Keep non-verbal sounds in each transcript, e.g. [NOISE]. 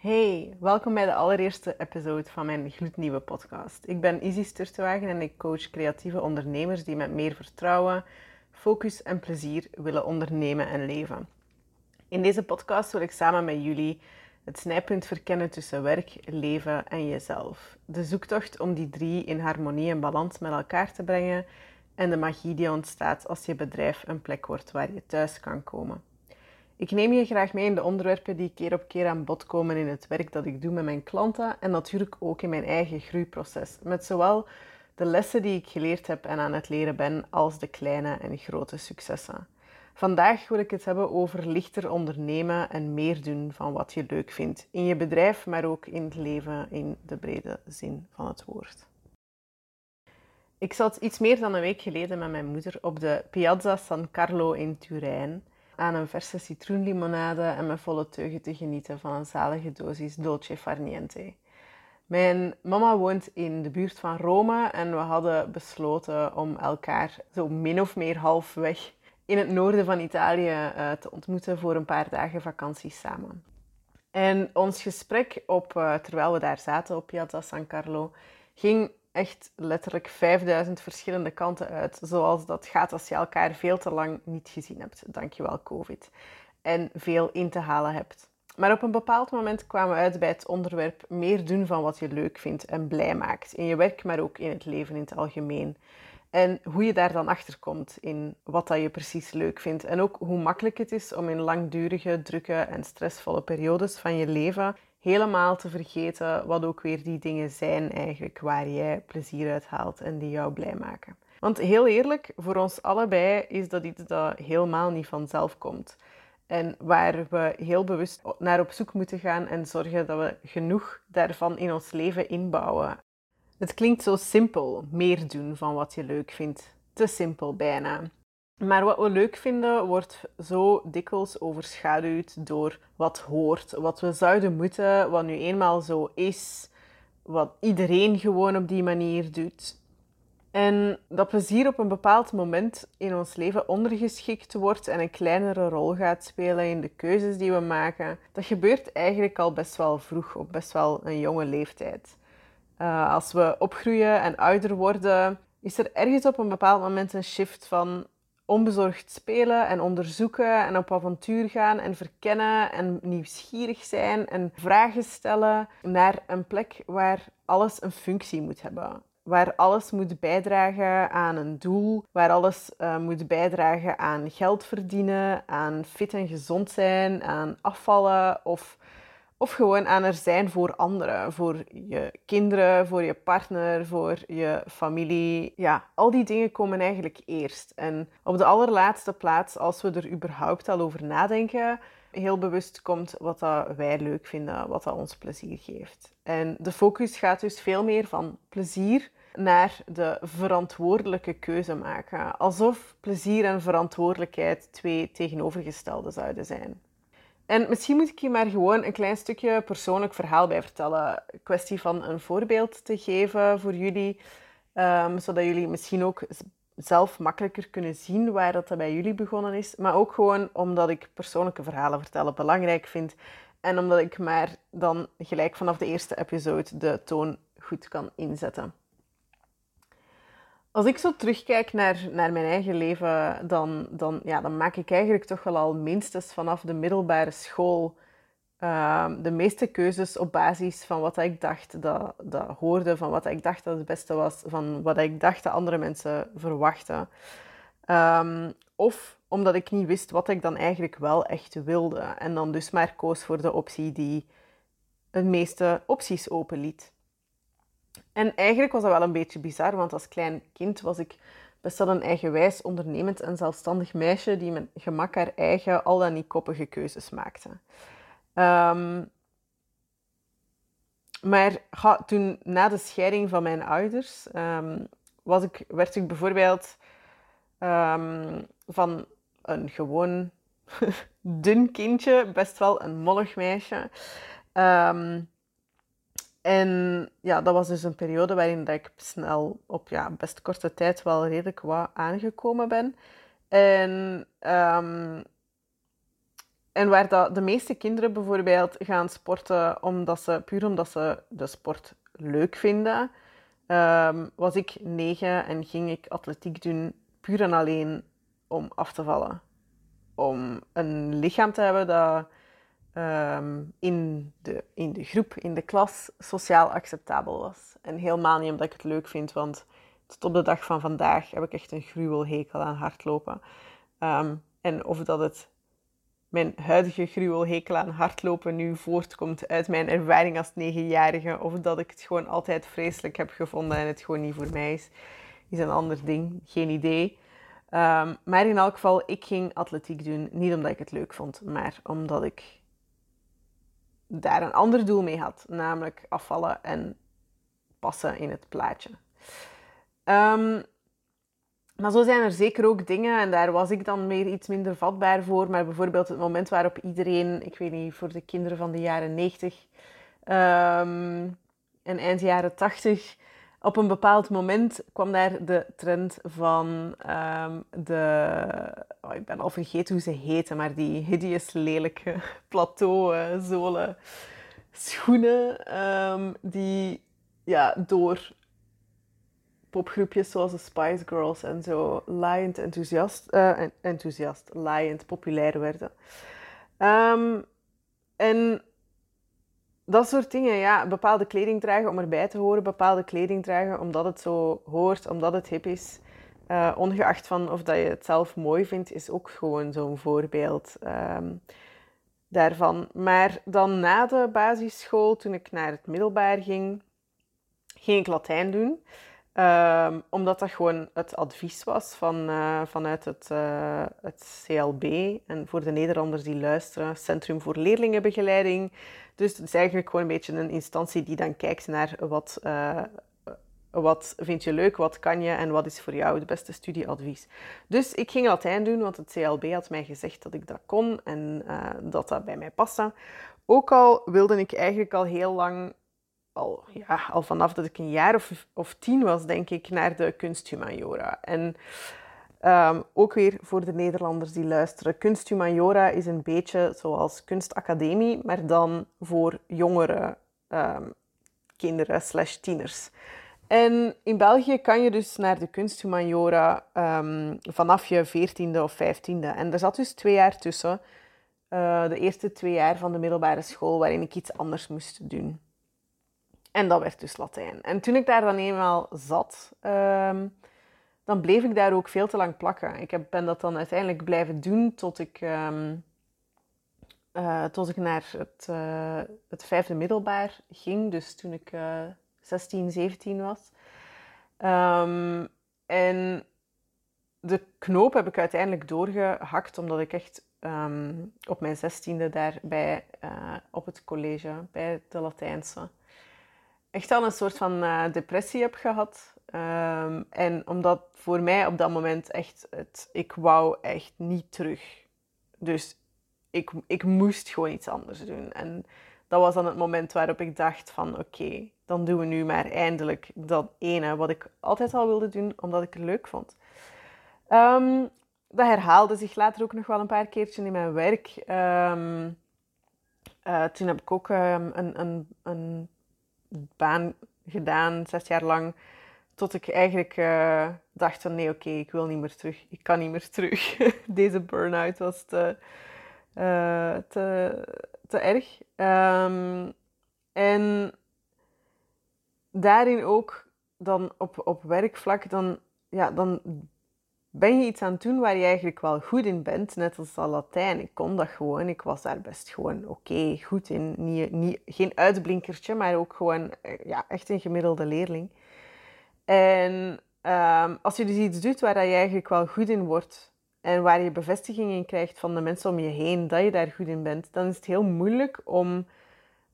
Hey, welkom bij de allereerste episode van mijn gloednieuwe podcast. Ik ben Izzy Sturtewagen en ik coach creatieve ondernemers die met meer vertrouwen, focus en plezier willen ondernemen en leven. In deze podcast wil ik samen met jullie het snijpunt verkennen tussen werk, leven en jezelf. De zoektocht om die drie in harmonie en balans met elkaar te brengen en de magie die ontstaat als je bedrijf een plek wordt waar je thuis kan komen. Ik neem je graag mee in de onderwerpen die keer op keer aan bod komen in het werk dat ik doe met mijn klanten en natuurlijk ook in mijn eigen groeiproces, met zowel de lessen die ik geleerd heb en aan het leren ben, als de kleine en grote successen. Vandaag wil ik het hebben over lichter ondernemen en meer doen van wat je leuk vindt in je bedrijf, maar ook in het leven in de brede zin van het woord. Ik zat iets meer dan een week geleden met mijn moeder op de Piazza San Carlo in Turijn aan een verse citroenlimonade en met volle teugen te genieten van een zalige dosis dolce far niente. Mijn mama woont in de buurt van Rome en we hadden besloten om elkaar zo min of meer halfweg in het noorden van Italië uh, te ontmoeten voor een paar dagen vakantie samen. En ons gesprek op, uh, terwijl we daar zaten op Piazza San Carlo ging echt letterlijk 5000 verschillende kanten uit. Zoals dat gaat als je elkaar veel te lang niet gezien hebt. Dankjewel, COVID. En veel in te halen hebt. Maar op een bepaald moment kwamen we uit bij het onderwerp meer doen van wat je leuk vindt en blij maakt. In je werk, maar ook in het leven in het algemeen. En hoe je daar dan achter komt in wat dat je precies leuk vindt. En ook hoe makkelijk het is om in langdurige, drukke en stressvolle periodes van je leven helemaal te vergeten wat ook weer die dingen zijn eigenlijk waar jij plezier uit haalt en die jou blij maken. Want heel eerlijk, voor ons allebei is dat iets dat helemaal niet vanzelf komt. En waar we heel bewust naar op zoek moeten gaan en zorgen dat we genoeg daarvan in ons leven inbouwen. Het klinkt zo simpel, meer doen van wat je leuk vindt. Te simpel bijna. Maar wat we leuk vinden, wordt zo dikwijls overschaduwd door wat hoort, wat we zouden moeten, wat nu eenmaal zo is, wat iedereen gewoon op die manier doet. En dat plezier op een bepaald moment in ons leven ondergeschikt wordt en een kleinere rol gaat spelen in de keuzes die we maken, dat gebeurt eigenlijk al best wel vroeg, op best wel een jonge leeftijd. Uh, als we opgroeien en ouder worden, is er ergens op een bepaald moment een shift van onbezorgd spelen en onderzoeken en op avontuur gaan en verkennen en nieuwsgierig zijn en vragen stellen naar een plek waar alles een functie moet hebben. Waar alles moet bijdragen aan een doel, waar alles uh, moet bijdragen aan geld verdienen, aan fit en gezond zijn, aan afvallen of of gewoon aan er zijn voor anderen, voor je kinderen, voor je partner, voor je familie. Ja, al die dingen komen eigenlijk eerst. En op de allerlaatste plaats, als we er überhaupt al over nadenken, heel bewust komt wat dat wij leuk vinden, wat dat ons plezier geeft. En de focus gaat dus veel meer van plezier naar de verantwoordelijke keuze maken. Alsof plezier en verantwoordelijkheid twee tegenovergestelde zouden zijn. En misschien moet ik je maar gewoon een klein stukje persoonlijk verhaal bij vertellen. Een kwestie van een voorbeeld te geven voor jullie, um, zodat jullie misschien ook zelf makkelijker kunnen zien waar dat bij jullie begonnen is. Maar ook gewoon omdat ik persoonlijke verhalen vertellen belangrijk vind. En omdat ik maar dan gelijk vanaf de eerste episode de toon goed kan inzetten. Als ik zo terugkijk naar, naar mijn eigen leven, dan, dan, ja, dan maak ik eigenlijk toch wel al minstens vanaf de middelbare school ehm, de meeste keuzes op basis van wat ik dacht dat, dat hoorde, van wat ik dacht dat het beste was, van wat ik dacht dat andere mensen verwachten. Um, of omdat ik niet wist wat ik dan eigenlijk wel echt wilde. En dan dus maar koos voor de optie die het meeste opties openliet. En eigenlijk was dat wel een beetje bizar, want als klein kind was ik best wel een eigenwijs, ondernemend en zelfstandig meisje die met gemak haar eigen, al dan niet koppige keuzes maakte. Um, maar toen, na de scheiding van mijn ouders, um, was ik, werd ik bijvoorbeeld um, van een gewoon [LAUGHS] dun kindje, best wel een mollig meisje, en ja, dat was dus een periode waarin dat ik snel op ja, best korte tijd wel redelijk wat aangekomen ben. En, um, en waar dat de meeste kinderen bijvoorbeeld gaan sporten omdat ze, puur omdat ze de sport leuk vinden, ehm, was ik negen en ging ik atletiek doen puur en alleen om af te vallen. Om een lichaam te hebben dat ehm, in, de, in de groep, in de klas, sociaal acceptabel was. En helemaal niet omdat ik het leuk vind, want tot op de dag van vandaag heb ik echt een gruwelhekel aan hardlopen. Ehm, en of dat het mijn huidige gruwelhekel aan hardlopen nu voortkomt uit mijn ervaring als negenjarige, of dat ik het gewoon altijd vreselijk heb gevonden en het gewoon niet voor mij is, is een ander ding. Geen idee. Ehm, maar in elk geval, ik ging atletiek doen. Niet omdat ik het leuk vond, maar omdat ik daar een ander doel mee had. Namelijk afvallen en passen in het plaatje. Um, maar zo zijn er zeker ook dingen, en daar was ik dan meer iets minder vatbaar voor. Maar bijvoorbeeld het moment waarop iedereen, ik weet niet, voor de kinderen van de jaren 90 um, en eind jaren 80, op een bepaald moment kwam daar de trend van um, de, oh, ik ben al vergeten hoe ze heten, maar die hideous lelijke [LAUGHS] plateauzolen schoenen, um, die ja, door popgroepjes zoals de Spice Girls en zo laaiend enthousiast, uh, enthousiast laaiend populair werden. Um, en dat soort dingen, ja, bepaalde kleding dragen om erbij te horen, bepaalde kleding dragen omdat het zo hoort, omdat het hip is. Uh, ongeacht van of dat je het zelf mooi vindt, is ook gewoon zo'n voorbeeld um, daarvan. Maar dan na de basisschool, toen ik naar het middelbaar ging, ging ik Latijn doen. Um, omdat dat gewoon het advies was van, uh, vanuit het, uh, het CLB. En voor de Nederlanders die luisteren, Centrum voor Leerlingenbegeleiding. Dus het is eigenlijk gewoon een beetje een instantie die dan kijkt naar wat, uh, wat vind je leuk, wat kan je en wat is voor jou het beste studieadvies. Dus ik ging Latijn doen, want het CLB had mij gezegd dat ik dat kon en dat dat bij mij paste. Ook al wilde ik eigenlijk al heel lang al, ja, al vanaf dat ik een jaar of, of tien was, denk ik, naar de kunsthumaniora. En um, ook weer voor de Nederlanders die luisteren. Kunsthumaniora is een beetje zoals kunstacademie, maar dan voor jongere um, kinderen slash tieners. En in België kan je dus naar de kunsthumaniora um, vanaf je veertiende of vijftiende. En er zat dus twee jaar tussen. Uh, de eerste twee jaar van de middelbare school waarin ik iets anders moest doen. En dat werd dus Latijn. En toen ik daar dan eenmaal zat, dan bleef ik daar ook veel te lang plakken. Ik heb, ben dat dan uiteindelijk blijven doen tot ik, um, uh, tot ik naar het, uh, het vijfde middelbaar ging. Dus toen ik uh, 16, 17 was. Um, en de knoop heb ik uiteindelijk doorgehakt, omdat ik echt um, op mijn zestiende daar bij, uh, op het college, bij de Latijnse, echt al een soort van depressie heb gehad. Um, en omdat voor mij op dat moment echt het, ik wou echt niet terug. Dus ik, ik moest gewoon iets anders doen. En dat was dan het moment waarop ik dacht van oké, dan doen we nu maar eindelijk dat ene wat ik altijd al wilde doen, omdat ik het leuk vond. Um, dat herhaalde zich later ook nog wel een paar keertjes in mijn werk. Um, uh, toen heb ik ook een, een, een baan gedaan, zes jaar lang. Tot ik eigenlijk uh, dacht van nee, oké, ik wil niet meer terug. Ik kan niet meer terug. [LAUGHS] Deze burn-out was te, uh, te, te erg. Um, en daarin ook dan op, op werkvlak, dan, ja, dan ben je iets aan het doen waar je eigenlijk wel goed in bent, net als al Latijn. Ik kon dat gewoon, ik was daar best gewoon oké, goed in. Niet, niet, geen uitblinkertje, maar ook gewoon eh, ja, echt een gemiddelde leerling. En um, als je dus iets doet waar je eigenlijk wel goed in wordt en waar je bevestiging in krijgt van de mensen om je heen dat je daar goed in bent, dan is het heel moeilijk om,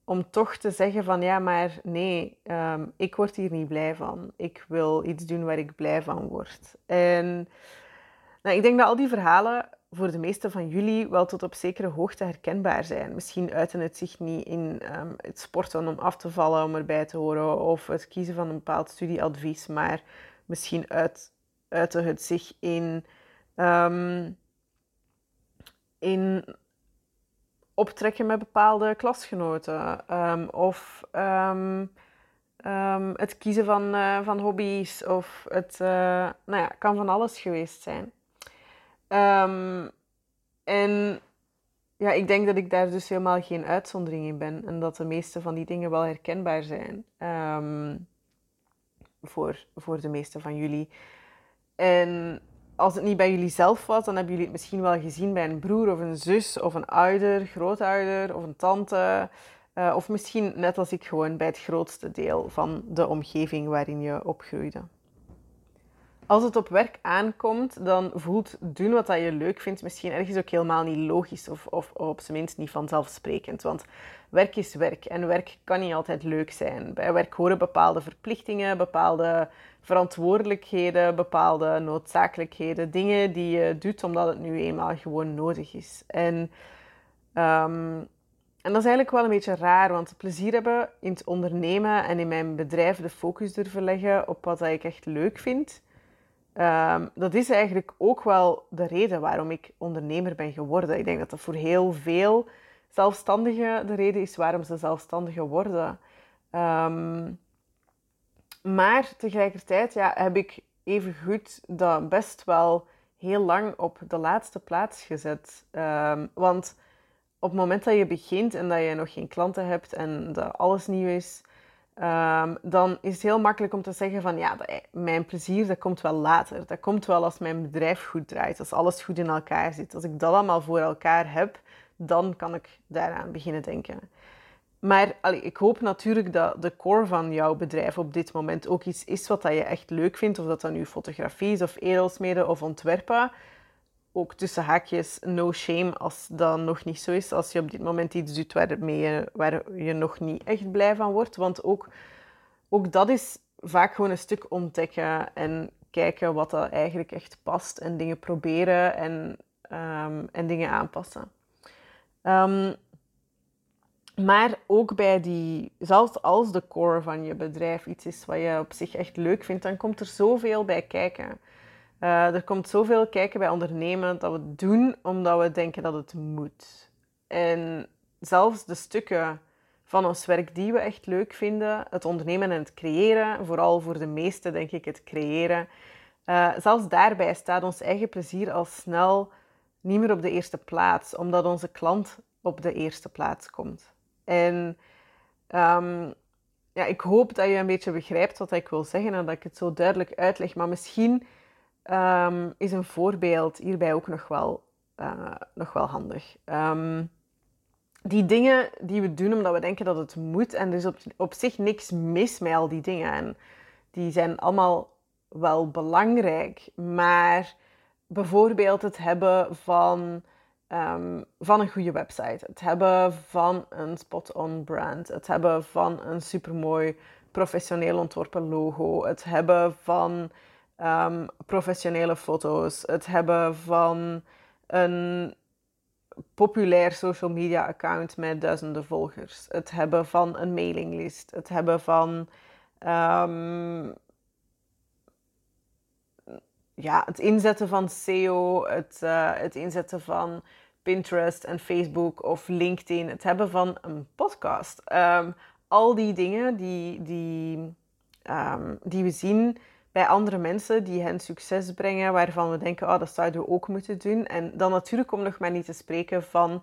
om toch te zeggen van ja, maar nee, um, ik word hier niet blij van. Ik wil iets doen waar ik blij van word. En nou, ik denk dat al die verhalen voor de meeste van jullie wel tot op zekere hoogte herkenbaar zijn. Misschien uiten het zich niet in um, het sporten om af te vallen, om erbij te horen, of het kiezen van een bepaald studieadvies, maar misschien uit, uiten het zich in, um, in optrekken met bepaalde klasgenoten. Ehm, of ehm, ehm, het kiezen van, uh, van hobby's. Of het uh, nou ja, kan van alles geweest zijn. En ja, ik denk dat ik daar dus helemaal geen uitzondering in ben. En dat de meeste van die dingen wel herkenbaar zijn. voor, voor de meeste van jullie. En als het niet bij jullie zelf was, dan hebben jullie het misschien wel gezien bij een broer of een zus of een ouder, grootouder of een tante. Uh, of misschien net als ik gewoon bij het grootste deel van de omgeving waarin je opgroeide. Als het op werk aankomt, dan voelt doen wat je leuk vindt misschien ergens ook helemaal niet logisch of, of, op zijn minst niet vanzelfsprekend. Want werk is werk en werk kan niet altijd leuk zijn. Bij werk horen bepaalde verplichtingen, bepaalde verantwoordelijkheden, bepaalde noodzakelijkheden, dingen die je doet omdat het nu eenmaal gewoon nodig is. En, um, en dat is eigenlijk wel een beetje raar, want plezier hebben in het ondernemen en in mijn bedrijf de focus durven leggen op wat ik echt leuk vind. Um, dat is eigenlijk ook wel de reden waarom ik ondernemer ben geworden. Ik denk dat dat voor heel veel zelfstandigen de reden is waarom ze zelfstandigen worden. Um, maar tegelijkertijd ja, heb ik even goed dat best wel heel lang op de laatste plaats gezet. Um, want op het moment dat je begint en dat je nog geen klanten hebt en dat alles nieuw is, um, dan is het heel makkelijk om te zeggen van ja, mijn plezier dat komt wel later. Dat komt wel als mijn bedrijf goed draait, als alles goed in elkaar zit. Als ik dat allemaal voor elkaar heb, dan kan ik daaraan beginnen denken. Maar allee, ik hoop natuurlijk dat de core van jouw bedrijf op dit moment ook iets is wat dat je echt leuk vindt. Of dat dan nu fotografie is, of edelsmeden, of ontwerpen. Ook tussen haakjes, no shame als dat nog niet zo is. Als je op dit moment iets doet waarmee je, waar je nog niet echt blij van wordt. Want ook, ook dat is vaak gewoon een stuk ontdekken en kijken wat dat eigenlijk echt past. En dingen proberen en, um, en dingen aanpassen. Um, maar ook bij die, zelfs als de core van je bedrijf iets is wat je op zich echt leuk vindt, dan komt er zoveel bij kijken. Uh, er komt zoveel kijken bij ondernemen dat we het doen omdat we denken dat het moet. En zelfs de stukken van ons werk die we echt leuk vinden, het ondernemen en het creëren, vooral voor de meesten denk ik het creëren, uh, zelfs daarbij staat ons eigen plezier al snel niet meer op de eerste plaats, omdat onze klant op de eerste plaats komt. En um, ja, ik hoop dat je een beetje begrijpt wat ik wil zeggen en dat ik het zo duidelijk uitleg. Maar misschien um, is een voorbeeld hierbij ook nog wel, uh, nog wel handig. Um, die dingen die we doen omdat we denken dat het moet, en is op, op zich niks mis met al die dingen. En die zijn allemaal wel belangrijk. Maar bijvoorbeeld het hebben van um, van een goede website. Het hebben van een spot-on brand. Het hebben van een supermooi professioneel ontworpen logo. Het hebben van um, professionele foto's. Het hebben van een populair social media account met duizenden volgers. Het hebben van een mailinglist. Het hebben van um, ja, het inzetten van SEO, het, uh, het inzetten van Pinterest en Facebook of LinkedIn, het hebben van een podcast. Um, al die dingen die, die, die we zien bij andere mensen die hen succes brengen, waarvan we denken, oh, dat zouden we ook moeten doen. En dan natuurlijk om nog maar niet te spreken van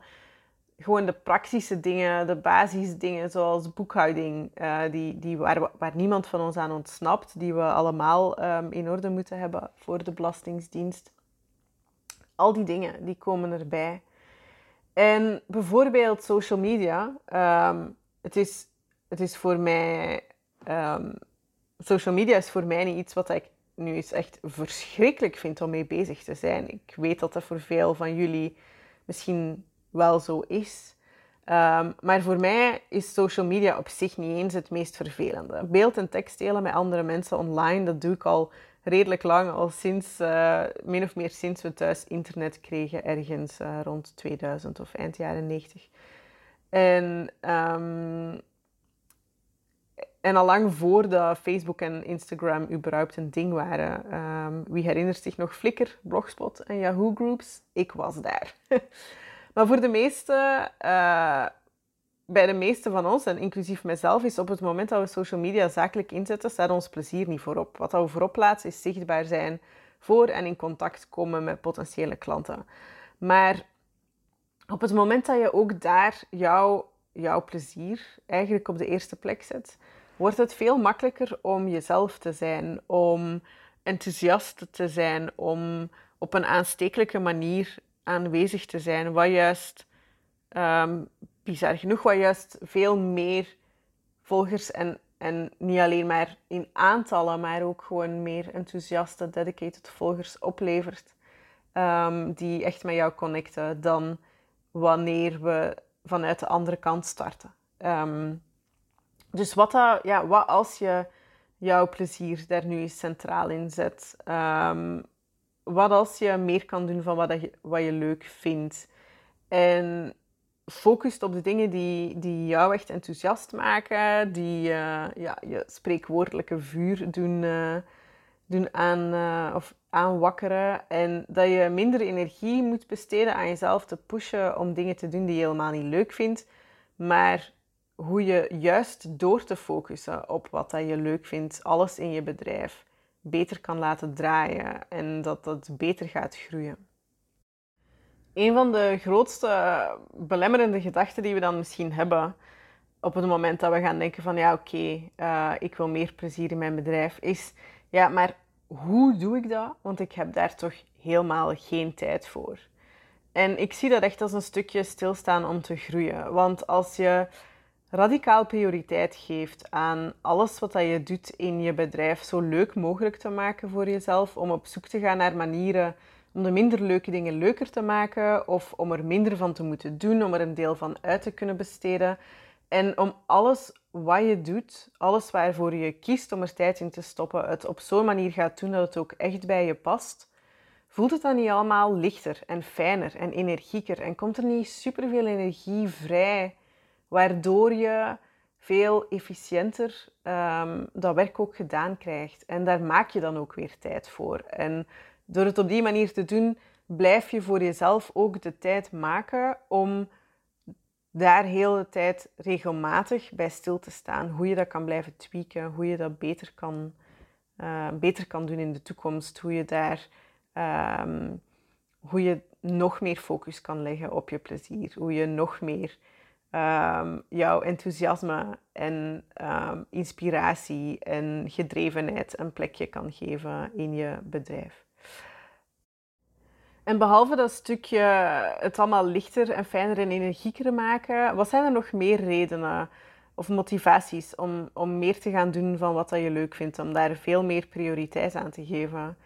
gewoon de praktische dingen, de basisdingen zoals boekhouding, uh, die, die waar, waar niemand van ons aan ontsnapt, die we allemaal um, in orde moeten hebben voor de Belastingdienst. Al die dingen, die komen erbij. En bijvoorbeeld social media. Um, het, is, het is voor mij... Um, social media is voor mij niet iets wat ik nu echt verschrikkelijk vind om mee bezig te zijn. Ik weet dat dat voor veel van jullie misschien wel zo is. Um, maar voor mij is social media op zich niet eens het meest vervelende. Beeld en tekst delen met andere mensen online, dat doe ik al redelijk lang, al sinds, uh, min of meer sinds we thuis internet kregen, ergens uh, rond 2000 of eind jaren 90. En, um, en al lang voordat Facebook en Instagram überhaupt een ding waren. Um, wie herinnert zich nog Flickr, Blogspot en Yahoo Groups? Ik was daar. [LAUGHS] Maar voor de meeste, uh, bij de meeste van ons, en inclusief mijzelf, is op het moment dat we social media zakelijk inzetten, staat ons plezier niet voorop. Wat we voorop plaatsen is zichtbaar zijn voor en in contact komen met potentiële klanten. Maar op het moment dat je ook daar jouw plezier eigenlijk op de eerste plek zet, wordt het veel makkelijker om jezelf te zijn, om enthousiast te zijn, om op een aanstekelijke manier aanwezig te zijn, wat juist, um, bizar genoeg, wat juist veel meer volgers en, en niet alleen maar in aantallen, maar ook gewoon meer enthousiaste, dedicated volgers oplevert, um, die echt met jou connecten, dan wanneer we vanuit de andere kant starten. Um, dus wat, dat, ja, wat als je jouw plezier daar nu eens centraal in zet? Um, wat als je meer kan doen van wat, je, wat je leuk vindt? En focust op de dingen die, die jou echt enthousiast maken, die uh, ja, je spreekwoordelijke vuur doen, uh, doen aan, uh, of aanwakkeren. En dat je minder energie moet besteden aan jezelf te pushen om dingen te doen die je helemaal niet leuk vindt, maar hoe je juist door te focussen op wat dat je leuk vindt, alles in je bedrijf beter kan laten draaien en dat dat beter gaat groeien. Een van de grootste belemmerende gedachten die we dan misschien hebben op het moment dat we gaan denken van ja oké, eh, ik wil meer plezier in mijn bedrijf, is ja maar hoe doe ik dat? Want ik heb daar toch helemaal geen tijd voor. En ik zie dat echt als een stukje stilstaan om te groeien. Want als je radicaal prioriteit geeft aan alles wat je doet in je bedrijf zo leuk mogelijk te maken voor jezelf, om op zoek te gaan naar manieren om de minder leuke dingen leuker te maken of om er minder van te moeten doen, om er een deel van uit te kunnen besteden. En om alles wat je doet, alles waarvoor je kiest om er tijd in te stoppen, het op zo'n manier gaat doen dat het ook echt bij je past, voelt het dan niet allemaal lichter en fijner en energieker en komt er niet superveel energie vrij waardoor je veel efficiënter um, dat werk ook gedaan krijgt. En daar maak je dan ook weer tijd voor. En door het op die manier te doen, blijf je voor jezelf ook de tijd maken om daar heel de tijd regelmatig bij stil te staan. Hoe je dat kan blijven tweaken, hoe je dat beter kan, uh, beter kan doen in de toekomst. Hoe je daar um, hoe je nog meer focus kan leggen op je plezier. Hoe je nog meer um, jouw enthousiasme en um, inspiratie en gedrevenheid een plekje kan geven in je bedrijf. En behalve dat stukje het allemaal lichter en fijner en energieker maken, wat zijn er nog meer redenen of motivaties om, om meer te gaan doen van wat dat je leuk vindt, om daar veel meer prioriteit aan te geven?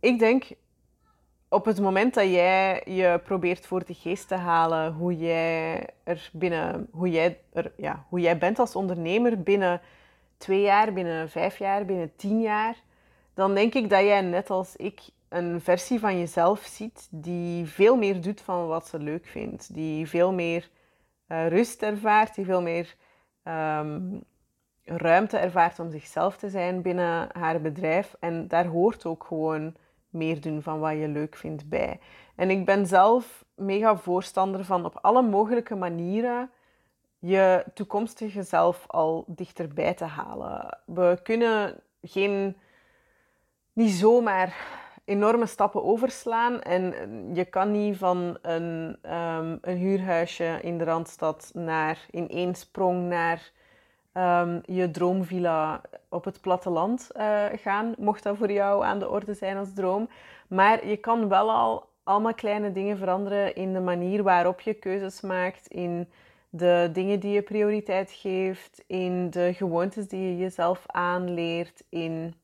Ik denk op het moment dat jij je probeert voor de geest te halen hoe jij er binnen, hoe jij, er, ja, hoe jij bent als ondernemer binnen twee jaar, binnen vijf jaar, binnen tien jaar, dan denk ik dat jij net als ik een versie van jezelf ziet die veel meer doet van wat ze leuk vindt, die veel meer uh, rust ervaart, die veel meer um, ruimte ervaart om zichzelf te zijn binnen haar bedrijf. En daar hoort ook gewoon meer doen van wat je leuk vindt bij. En ik ben zelf mega voorstander van op alle mogelijke manieren je toekomstige zelf al dichterbij te halen. We kunnen geen, niet zomaar enorme stappen overslaan. En je kan niet van een, um, een huurhuisje in de Randstad naar in één sprong naar um, je droomvilla op het platteland uh, gaan, mocht dat voor jou aan de orde zijn als droom. Maar je kan wel al allemaal kleine dingen veranderen in de manier waarop je keuzes maakt, in de dingen die je prioriteit geeft, in de gewoontes die je jezelf aanleert, in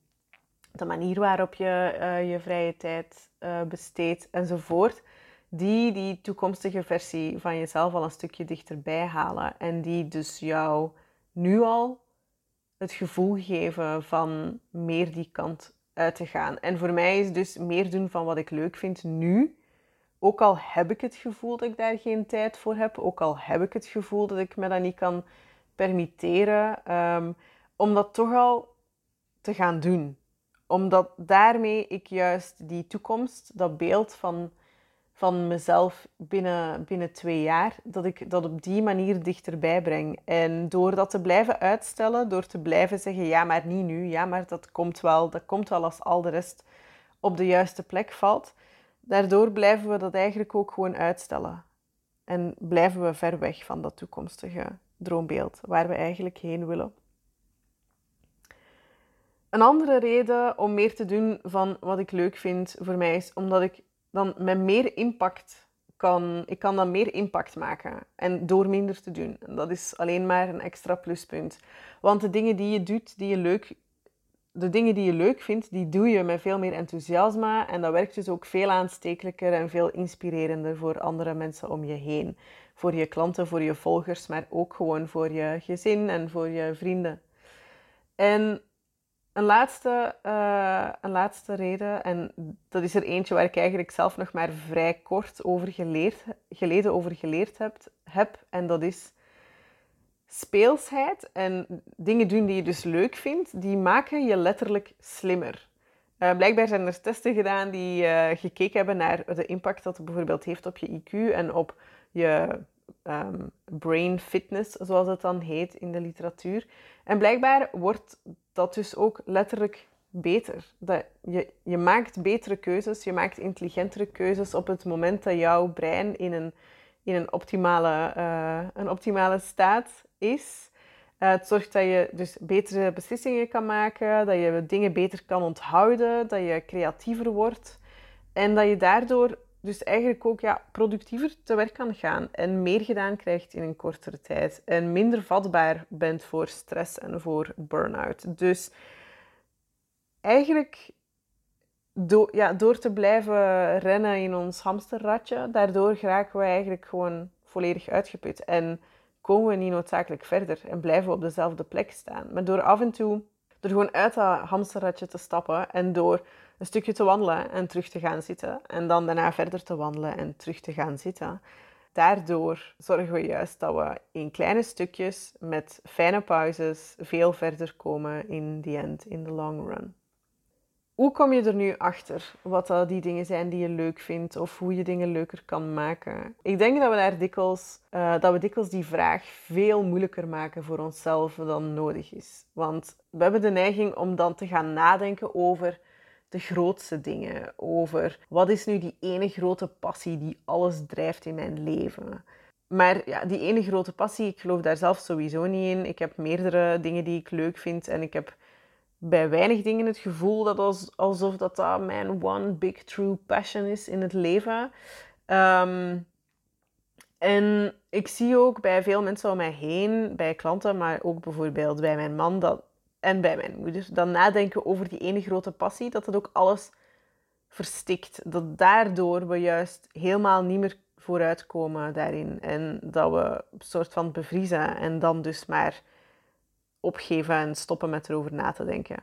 de manier waarop je uh, je vrije tijd uh, besteedt enzovoort. Die die toekomstige versie van jezelf al een stukje dichterbij halen en die dus jou nu al het gevoel geven van meer die kant uit te gaan. En voor mij is dus meer doen van wat ik leuk vind nu. Ook al heb ik het gevoel dat ik daar geen tijd voor heb, ook al heb ik het gevoel dat ik me dat niet kan permitteren, um, om dat toch al te gaan doen. Omdat daarmee ik juist die toekomst, dat beeld van van mezelf binnen, binnen twee jaar, dat ik dat op die manier dichterbij breng. En door dat te blijven uitstellen, door te blijven zeggen, ja, maar niet nu, ja, maar dat komt wel, dat komt wel als al de rest op de juiste plek valt, daardoor blijven we dat eigenlijk ook gewoon uitstellen. En blijven we ver weg van dat toekomstige droombeeld waar we eigenlijk heen willen. Een andere reden om meer te doen van wat ik leuk vind voor mij is omdat ik dan met meer impact kan, ik kan dan meer impact maken. En door minder te doen. En dat is alleen maar een extra pluspunt. Want de dingen die je doet, die je leuk, de dingen die je leuk vindt, die doe je met veel meer enthousiasme. En dat werkt dus ook veel aanstekelijker en veel inspirerender voor andere mensen om je heen. Voor je klanten, voor je volgers, maar ook gewoon voor je gezin en voor je vrienden. En een laatste, uh, een laatste reden, en dat is er eentje waar ik eigenlijk zelf nog maar vrij kort over geleerd, geleden over geleerd heb, heb, en dat is speelsheid en dingen doen die je dus leuk vindt, die maken je letterlijk slimmer. Uh, blijkbaar zijn er testen gedaan die uh, gekeken hebben naar de impact dat het bijvoorbeeld heeft op je IQ en op je um, brain fitness, zoals het dan heet in de literatuur. En blijkbaar wordt dat dus ook letterlijk beter. Dat je, je maakt betere keuzes, je maakt intelligentere keuzes op het moment dat jouw brein in een, in een, optimale, uh, een optimale staat is. Uh, het zorgt dat je dus betere beslissingen kan maken, dat je dingen beter kan onthouden, dat je creatiever wordt en dat je daardoor dus eigenlijk ook ja, productiever te werk kan gaan en meer gedaan krijgt in een kortere tijd. En minder vatbaar bent voor stress en voor burn-out. Dus eigenlijk ja, door te blijven rennen in ons hamsterradje, daardoor geraken we eigenlijk gewoon volledig uitgeput. En komen we niet noodzakelijk verder en blijven we op dezelfde plek staan. Maar door af en toe, door gewoon uit dat hamsterradje te stappen en door een stukje te wandelen en terug te gaan zitten. En dan daarna verder te wandelen en terug te gaan zitten. Daardoor zorgen we juist dat we in kleine stukjes met fijne pauzes veel verder komen in the end, in the long run. Hoe kom je er nu achter wat dat die dingen zijn die je leuk vindt of hoe je dingen leuker kan maken? Ik denk dat we daar dikwijls, uh, dat we dikwijls die vraag veel moeilijker maken voor onszelf dan nodig is. Want we hebben de neiging om dan te gaan nadenken over de grootste dingen. Over wat is nu die ene grote passie die alles drijft in mijn leven. Maar ja, die ene grote passie, ik geloof daar zelf sowieso niet in. Ik heb meerdere dingen die ik leuk vind en ik heb bij weinig dingen het gevoel dat als, alsof dat, dat mijn one big true passion is in het leven. Ehm, en ik zie ook bij veel mensen om mij heen, bij klanten, maar ook bijvoorbeeld bij mijn man, dat en bij mijn moeder dan nadenken over die ene grote passie, dat het ook alles verstikt. Dat daardoor we juist helemaal niet meer vooruitkomen daarin. En dat we een soort van bevriezen en dan dus maar opgeven en stoppen met erover na te denken.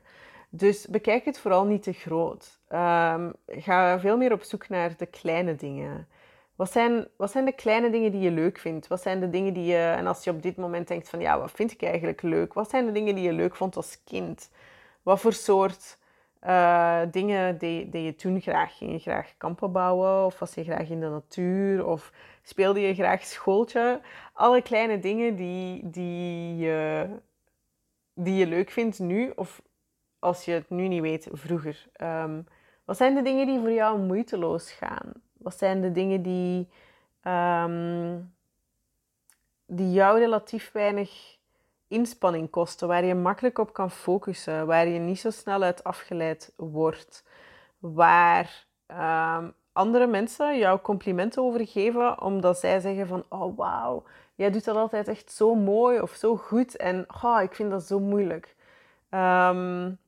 Dus bekijk het vooral niet te groot. Um, ga veel meer op zoek naar de kleine dingen. Wat zijn, wat zijn de kleine dingen die je leuk vindt? Wat zijn de dingen die je, en als je op dit moment denkt van ja, wat vind ik eigenlijk leuk? Wat zijn de dingen die je leuk vond als kind? Wat voor soort uh, dingen deed, je toen graag? Ging je graag kampen bouwen? Of was je graag in de natuur? Of speelde je graag schooltje? Alle kleine dingen die, die, je, die je leuk vindt nu, of als je het nu niet weet, vroeger. Um, wat zijn de dingen die voor jou moeiteloos gaan? Wat zijn de dingen die, um, die jou relatief weinig inspanning kosten, waar je makkelijk op kan focussen, waar je niet zo snel uit afgeleid wordt, waar um, andere mensen jou complimenten over geven omdat zij zeggen van oh wauw, jij doet dat altijd echt zo mooi of zo goed en oh, ik vind dat zo moeilijk. Um,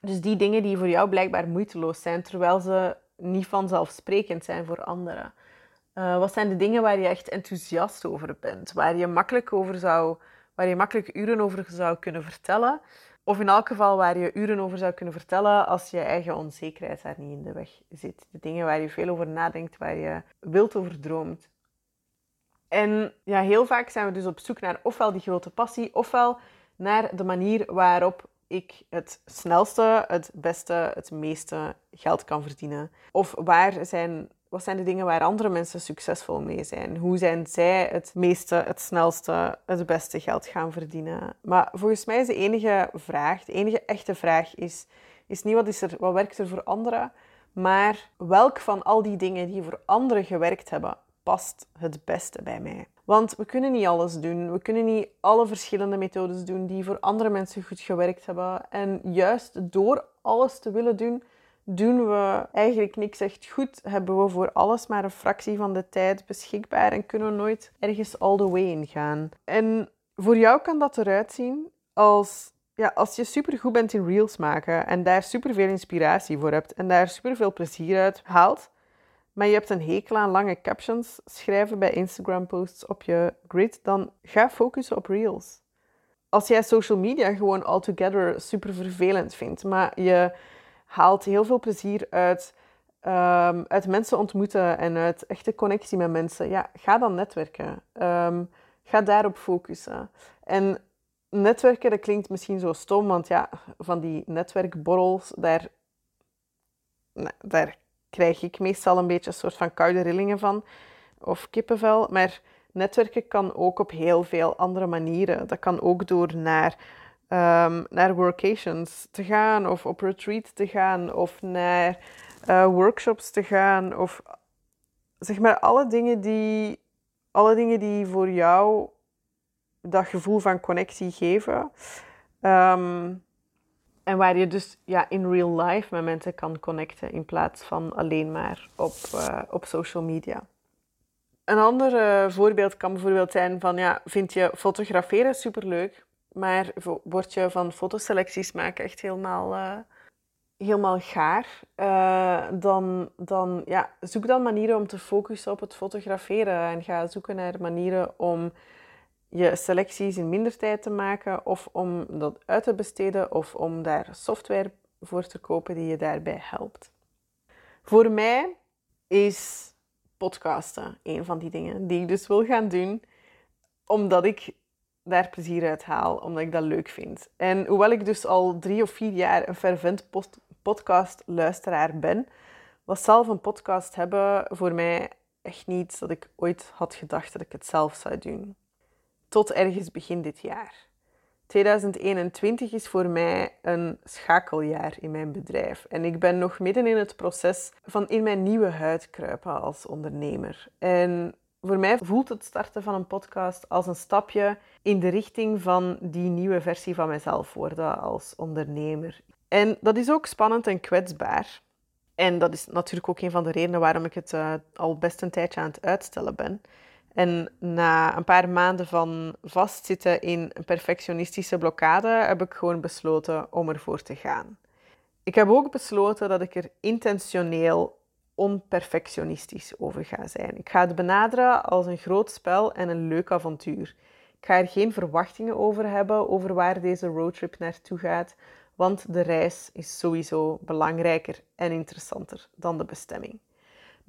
dus die dingen die voor jou blijkbaar moeiteloos zijn, terwijl ze niet vanzelfsprekend zijn voor anderen. Uh, wat zijn de dingen waar je echt enthousiast over bent, waar je makkelijk over zou, waar je makkelijk uren over zou kunnen vertellen, of in elk geval waar je uren over zou kunnen vertellen als je eigen onzekerheid daar niet in de weg zit. De dingen waar je veel over nadenkt, waar je wild over droomt. En ja, heel vaak zijn we dus op zoek naar ofwel die grote passie, ofwel naar de manier waarop ik het snelste, het beste, het meeste geld kan verdienen? Of waar zijn wat zijn de dingen waar andere mensen succesvol mee zijn? Hoe zijn zij het meeste, het snelste, het beste geld gaan verdienen? Maar volgens mij is de enige vraag, de enige echte vraag is, is niet wat, is er, wat werkt er voor anderen, maar welk van al die dingen die voor anderen gewerkt hebben, past het beste bij mij? Want we kunnen niet alles doen. We kunnen niet alle verschillende methodes doen die voor andere mensen goed gewerkt hebben. En juist door alles te willen doen, doen we eigenlijk niks echt goed. Hebben we voor alles maar een fractie van de tijd beschikbaar en kunnen we nooit ergens all the way in gaan. En voor jou kan dat eruit zien als, ja, als je supergoed bent in reels maken en daar superveel inspiratie voor hebt en daar superveel plezier uit haalt, maar je hebt een hekel aan lange captions schrijven bij Instagram-posts op je grid, dan ga focussen op reels. Als jij social media gewoon altogether super vervelend vindt, maar je haalt heel veel plezier uit, um, uit mensen ontmoeten en uit echte connectie met mensen, ja, ga dan netwerken. Um, ga daarop focussen. En netwerken, dat klinkt misschien zo stom, want ja, van die netwerkborrels, daar, daar krijg ik meestal een beetje een soort van koude rillingen van, of kippenvel. Maar netwerken kan ook op heel veel andere manieren. Dat kan ook door naar um, naar workations te gaan, of op retreat te gaan, of naar uh, workshops te gaan, of zeg maar alle dingen die, alle dingen die voor jou dat gevoel van connectie geven. Um, en waar je dus ja, in real life met mensen kan connecten in plaats van alleen maar op, uh, op social media. Een ander uh, voorbeeld kan bijvoorbeeld zijn van, ja, vind je fotograferen superleuk, maar word je van fotoselecties maken echt helemaal, uh, helemaal gaar, dan, dan ja, zoek dan manieren om te focussen op het fotograferen. En ga zoeken naar manieren om je selecties in minder tijd te maken of om dat uit te besteden of om daar software voor te kopen die je daarbij helpt. Voor mij is podcasten een van die dingen die ik dus wil gaan doen, omdat ik daar plezier uit haal, omdat ik dat leuk vind. En hoewel ik dus al drie of vier jaar een fervent podcastluisteraar ben, was zelf een podcast hebben voor mij echt niet dat ik ooit had gedacht dat ik het zelf zou doen. Tot ergens begin dit jaar. 2021 is voor mij een schakeljaar in mijn bedrijf. En ik ben nog midden in het proces van in mijn nieuwe huid kruipen als ondernemer. En voor mij voelt het starten van een podcast als een stapje in de richting van die nieuwe versie van mezelf worden als ondernemer. En dat is ook spannend en kwetsbaar. En dat is natuurlijk ook een van de redenen waarom ik het uh, al best een tijdje aan het uitstellen ben. En na een paar maanden van vastzitten in een perfectionistische blokkade heb ik gewoon besloten om ervoor te gaan. Ik heb ook besloten dat ik er intentioneel onperfectionistisch over ga zijn. Ik ga het benaderen als een groot spel en een leuk avontuur. Ik ga er geen verwachtingen over hebben over waar deze roadtrip naartoe gaat, want de reis is sowieso belangrijker en interessanter dan de bestemming.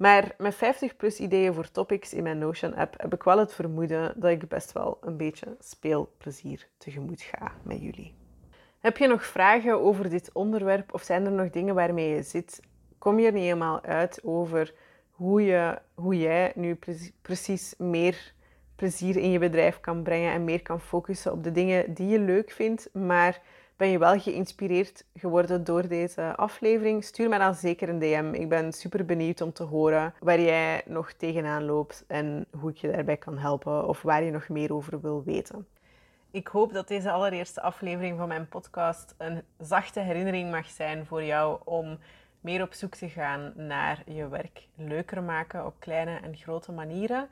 Maar met 50 plus ideeën voor topics in mijn Notion-app heb ik wel het vermoeden dat ik best wel een beetje speelplezier tegemoet ga met jullie. Heb je nog vragen over dit onderwerp of zijn er nog dingen waarmee je zit kom je er niet helemaal uit over hoe, je, hoe jij nu precies meer plezier in je bedrijf kan brengen en meer kan focussen op de dingen die je leuk vindt, maar ben je wel geïnspireerd geworden door deze aflevering? Stuur mij dan zeker een DM. Ik ben super benieuwd om te horen waar jij nog tegenaan loopt en hoe ik je daarbij kan helpen of waar je nog meer over wil weten. Ik hoop dat deze allereerste aflevering van mijn podcast een zachte herinnering mag zijn voor jou om meer op zoek te gaan naar je werk leuker maken op kleine en grote manieren.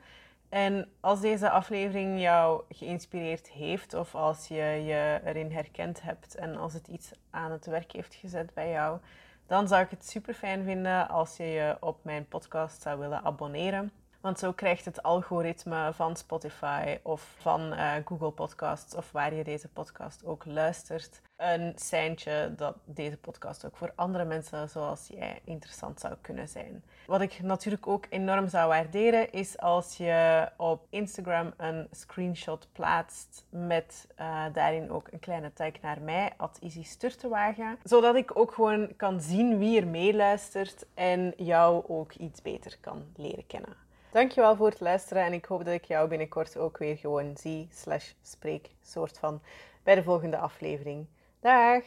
En als deze aflevering jou geïnspireerd heeft of als je je erin herkend hebt en als het iets aan het werk heeft gezet bij jou, dan zou ik het super fijn vinden als je je op mijn podcast zou willen abonneren. Want zo krijgt het algoritme van Spotify of van uh, Google Podcasts of waar je deze podcast ook luistert, een seintje dat deze podcast ook voor andere mensen zoals jij interessant zou kunnen zijn. Wat ik natuurlijk ook enorm zou waarderen is als je op Instagram een screenshot plaatst met uh, daarin ook een kleine tag naar mij, at Sturtewagen, zodat ik ook gewoon kan zien wie er meeluistert en jou ook iets beter kan leren kennen. Dankjewel voor het luisteren en ik hoop dat ik jou binnenkort ook weer gewoon zie slash spreek soort van bij de volgende aflevering. Dag!